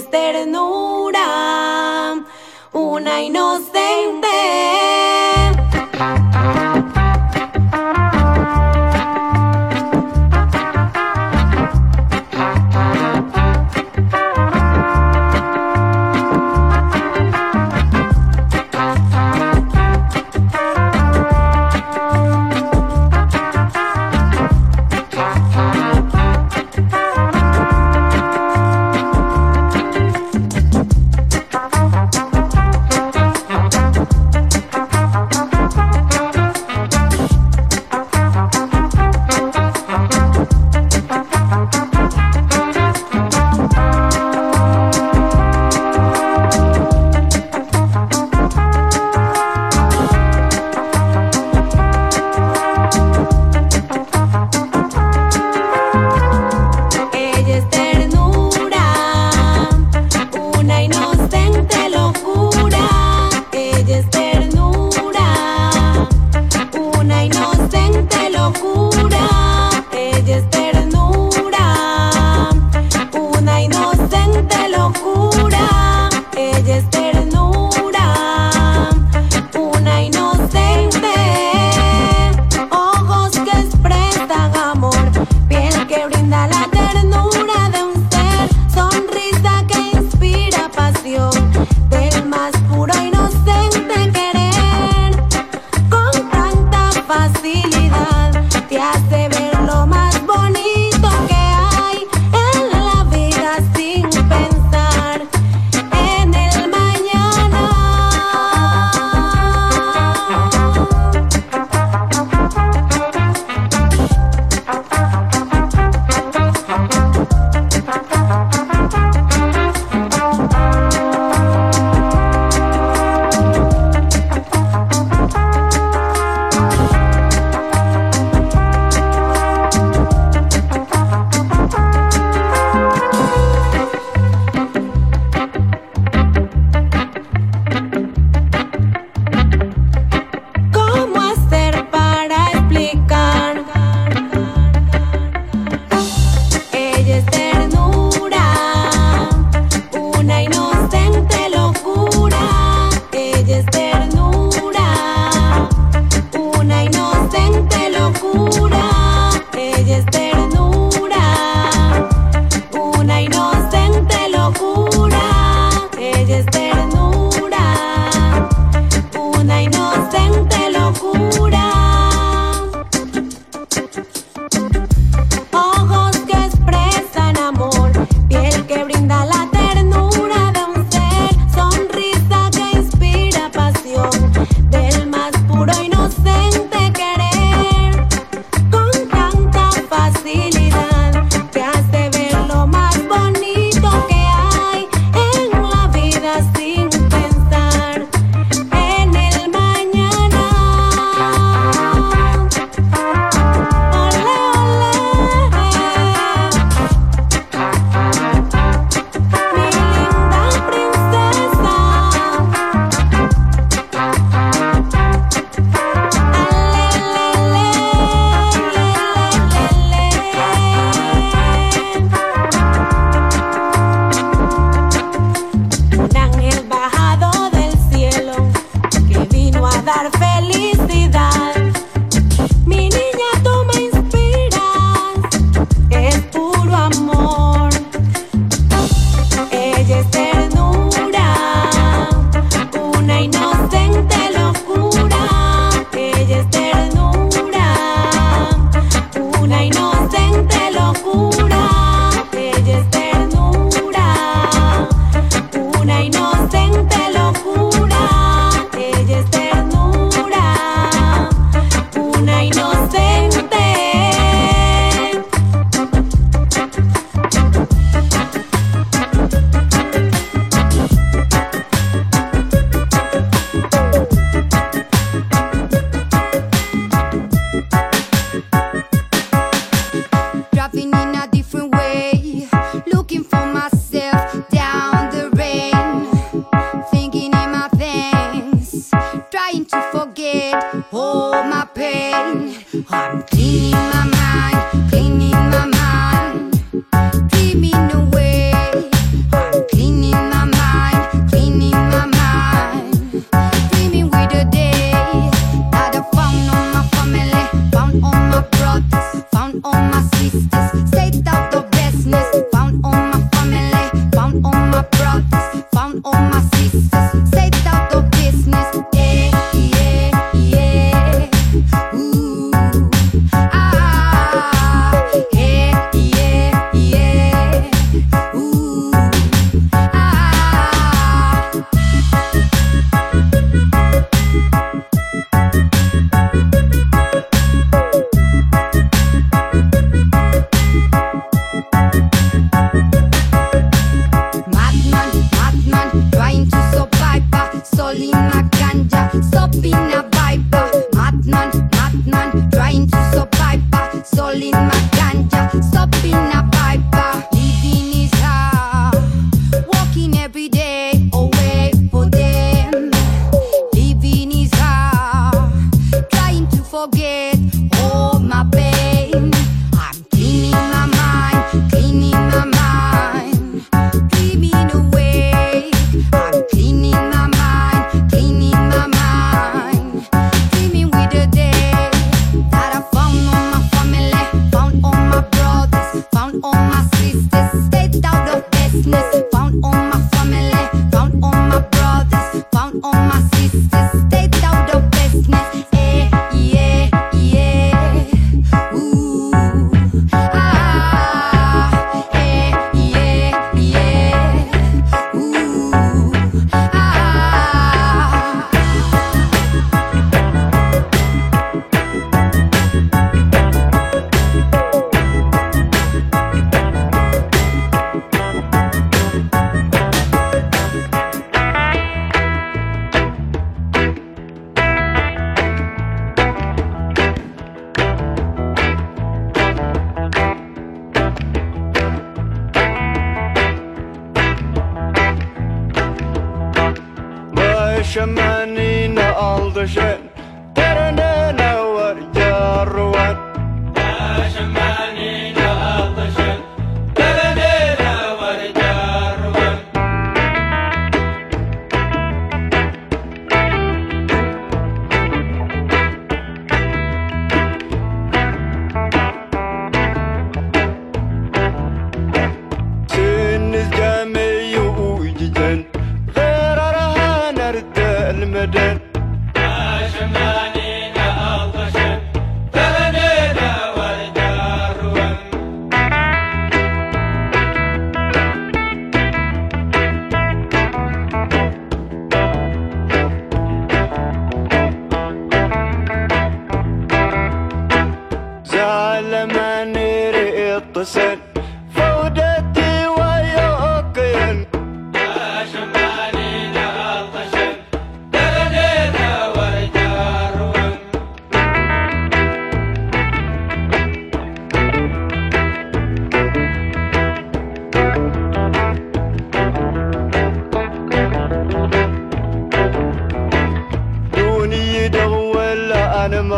es ternura, una inocente.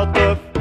the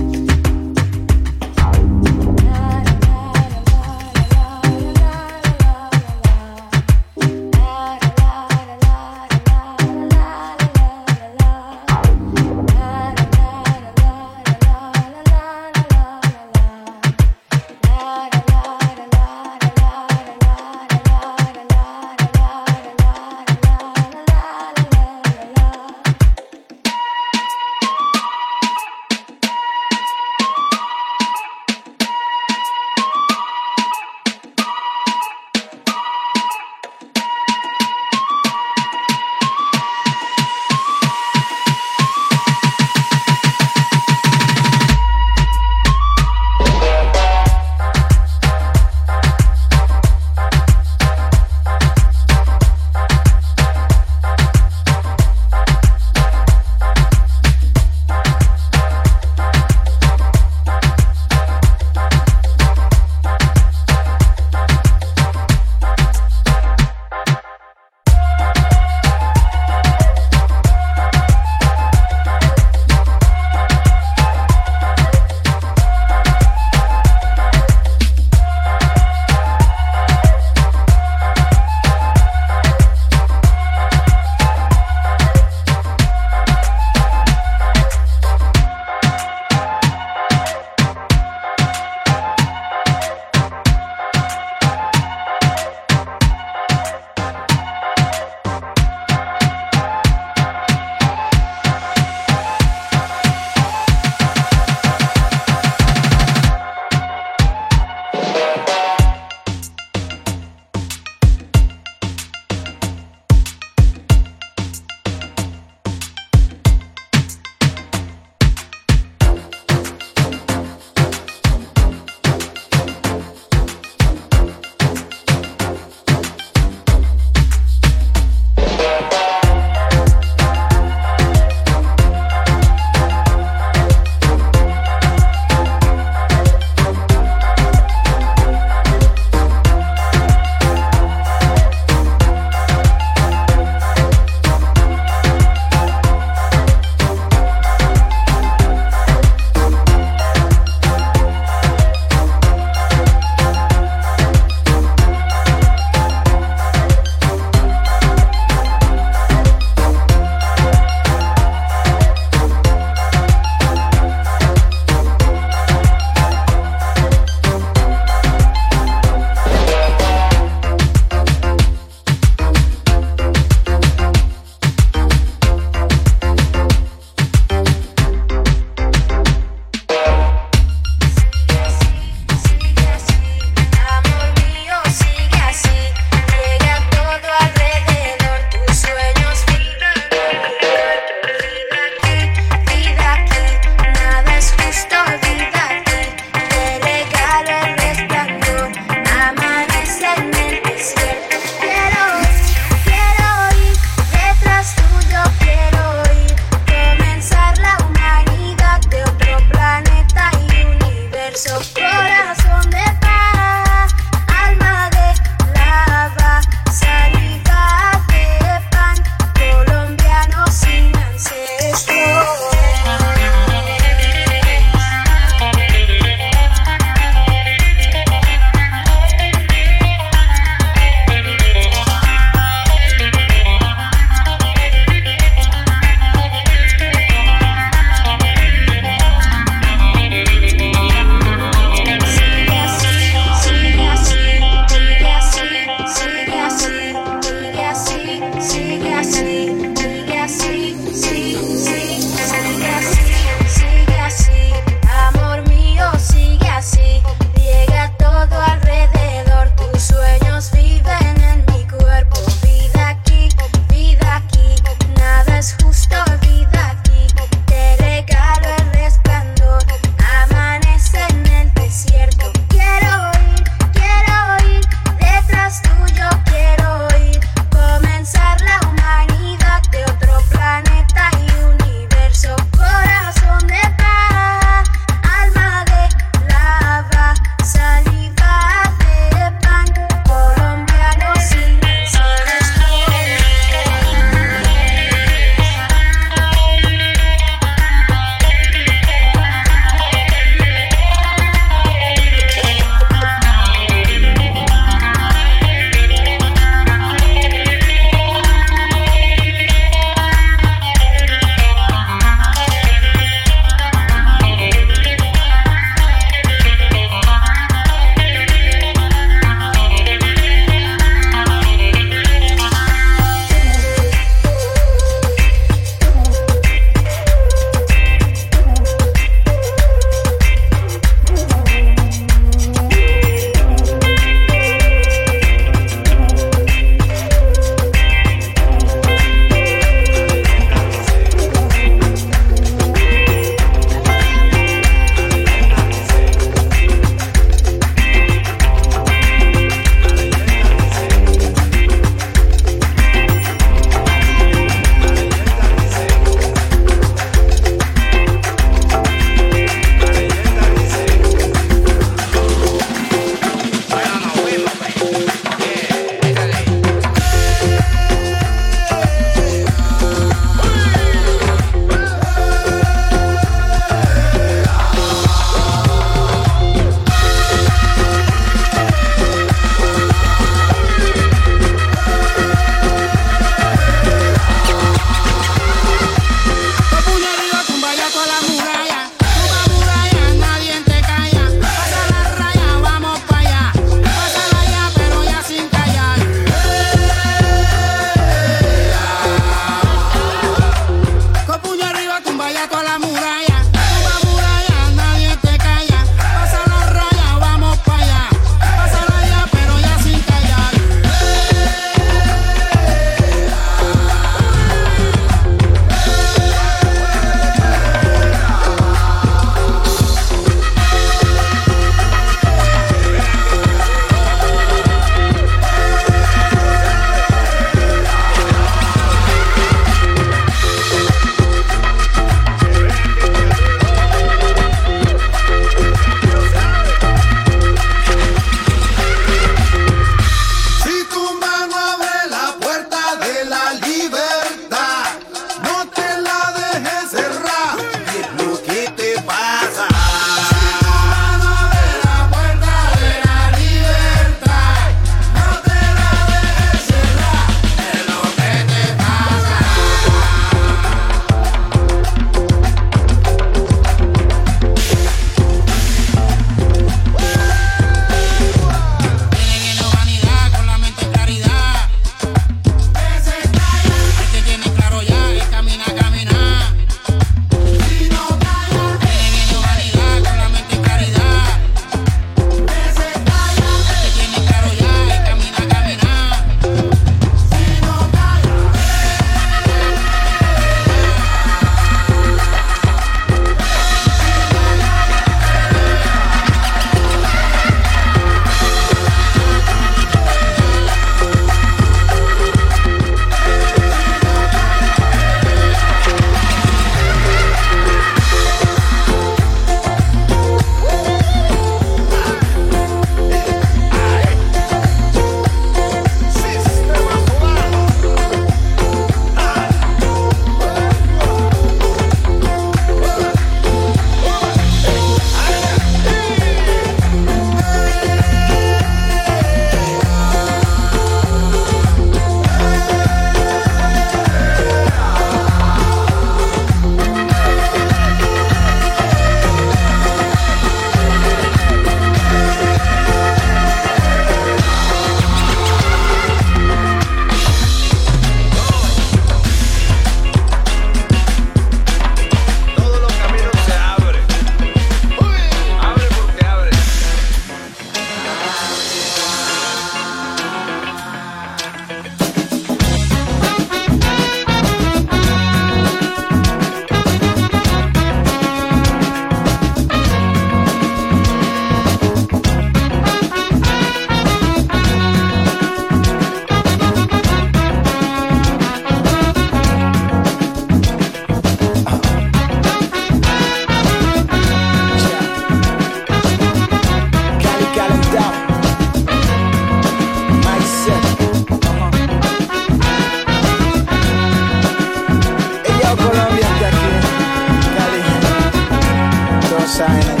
sign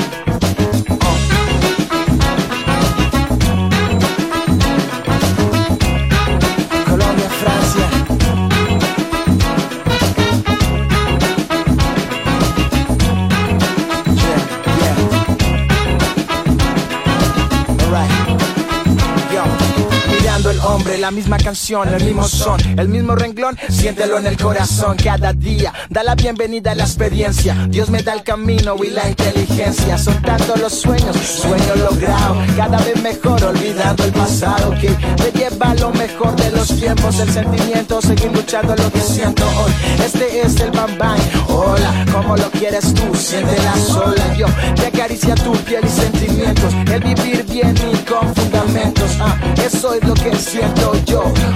misma canción, el mismo son, el mismo renglón, siéntelo en el corazón cada día. Da la bienvenida a la experiencia. Dios me da el camino y la inteligencia. Son tantos los sueños, sueño logrado, cada vez mejor, olvidando el pasado que me lleva lo mejor de los tiempos, el sentimiento, seguir luchando lo que siento hoy. Este es el Bam. Hola, como lo quieres tú, siéntela sola. Yo te acaricia tu piel y sentimientos, el vivir bien y con fundamentos. Ah, eso es lo que siento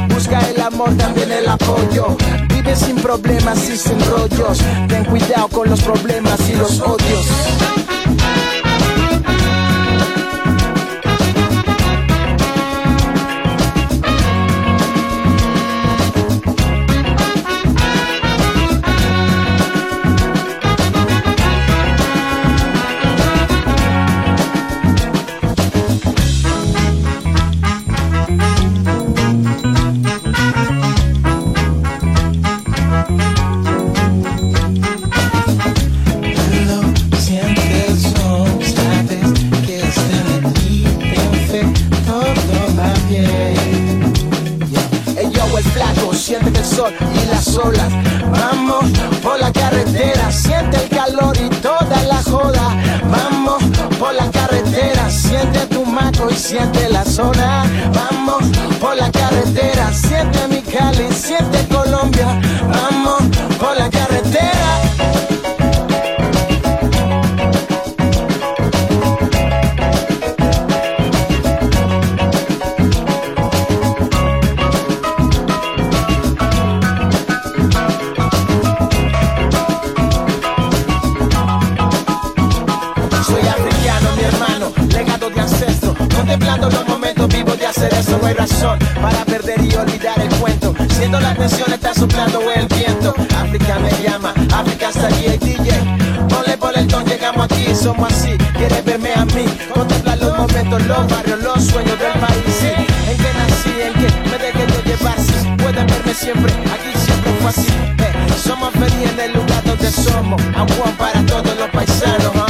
Busca el amor, también el apoyo. Vive sin problemas y sin rollos. Ten cuidado con los problemas y los odios. Tu maco y siente la zona. Vamos por la carretera, siente mi Cali, siente Colombia. Vamos por la carretera. Contemplando los momentos vivos de hacer eso, no hay razón para perder y olvidar el cuento. Siendo la atención está soplando el viento. África me llama, África está allí, el DJ. Ponle por el ton, llegamos aquí, somos así. Quieres verme a mí, contemplar los momentos, los barrios, los sueños del país. Sí, en que nací, en que me dejé yo llevar. Sí, pueden verme siempre, aquí siempre fue así. Eh, somos felices en el lugar donde somos. One para todos los paisanos.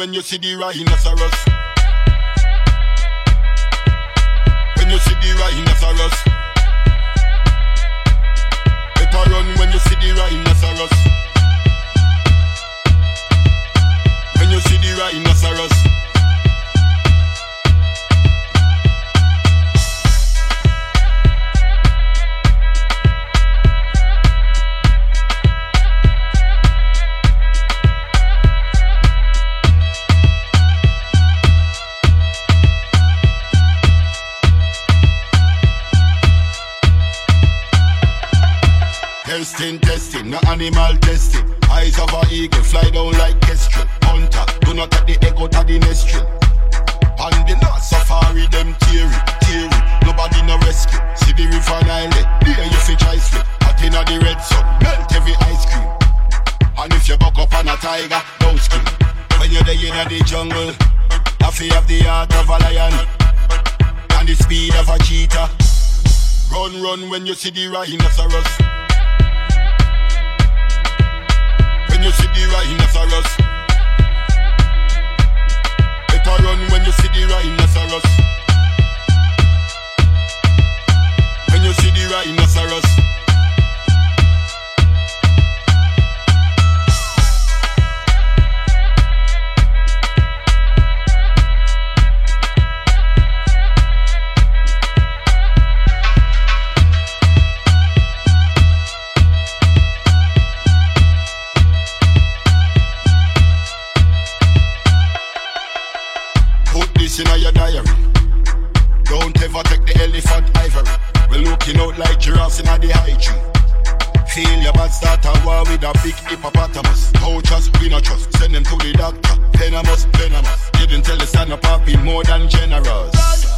when you see the rhinoceros. never take the elephant ivory. We looking out like giraffes in the high tree. Feel your bad start a war with a big hippopotamus. Don't trust, we not trust. Send them to the doctor. Venomous, venomous. Didn't tell the stand up, I've more than generous.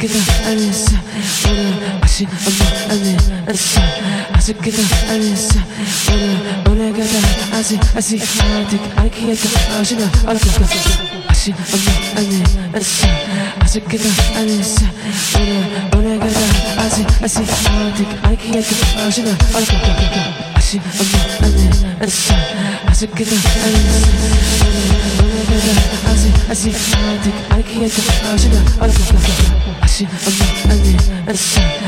아쉽게도 안했어 오늘 아직 엄마 안했어 아쉽게도 안했어 오늘 오늘 가다 아직 아직 아직 알기에도 아쉽나 알아볼까 아직 엄마 안했어 아쉽게도 안했어 오늘 오늘 가다 아직 아직 아직 알기에도 아쉽나 알아볼까 아직 엄마 안했어 아쉽게도 안했어 오늘 오늘 가다 아직 아직 아직 알기에도 아쉽나 알아볼까 I'm gonna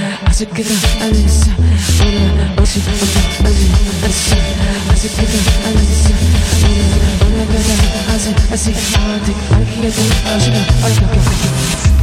go to the hospital. I'm gonna go to the hospital. I'm gonna go to the hospital.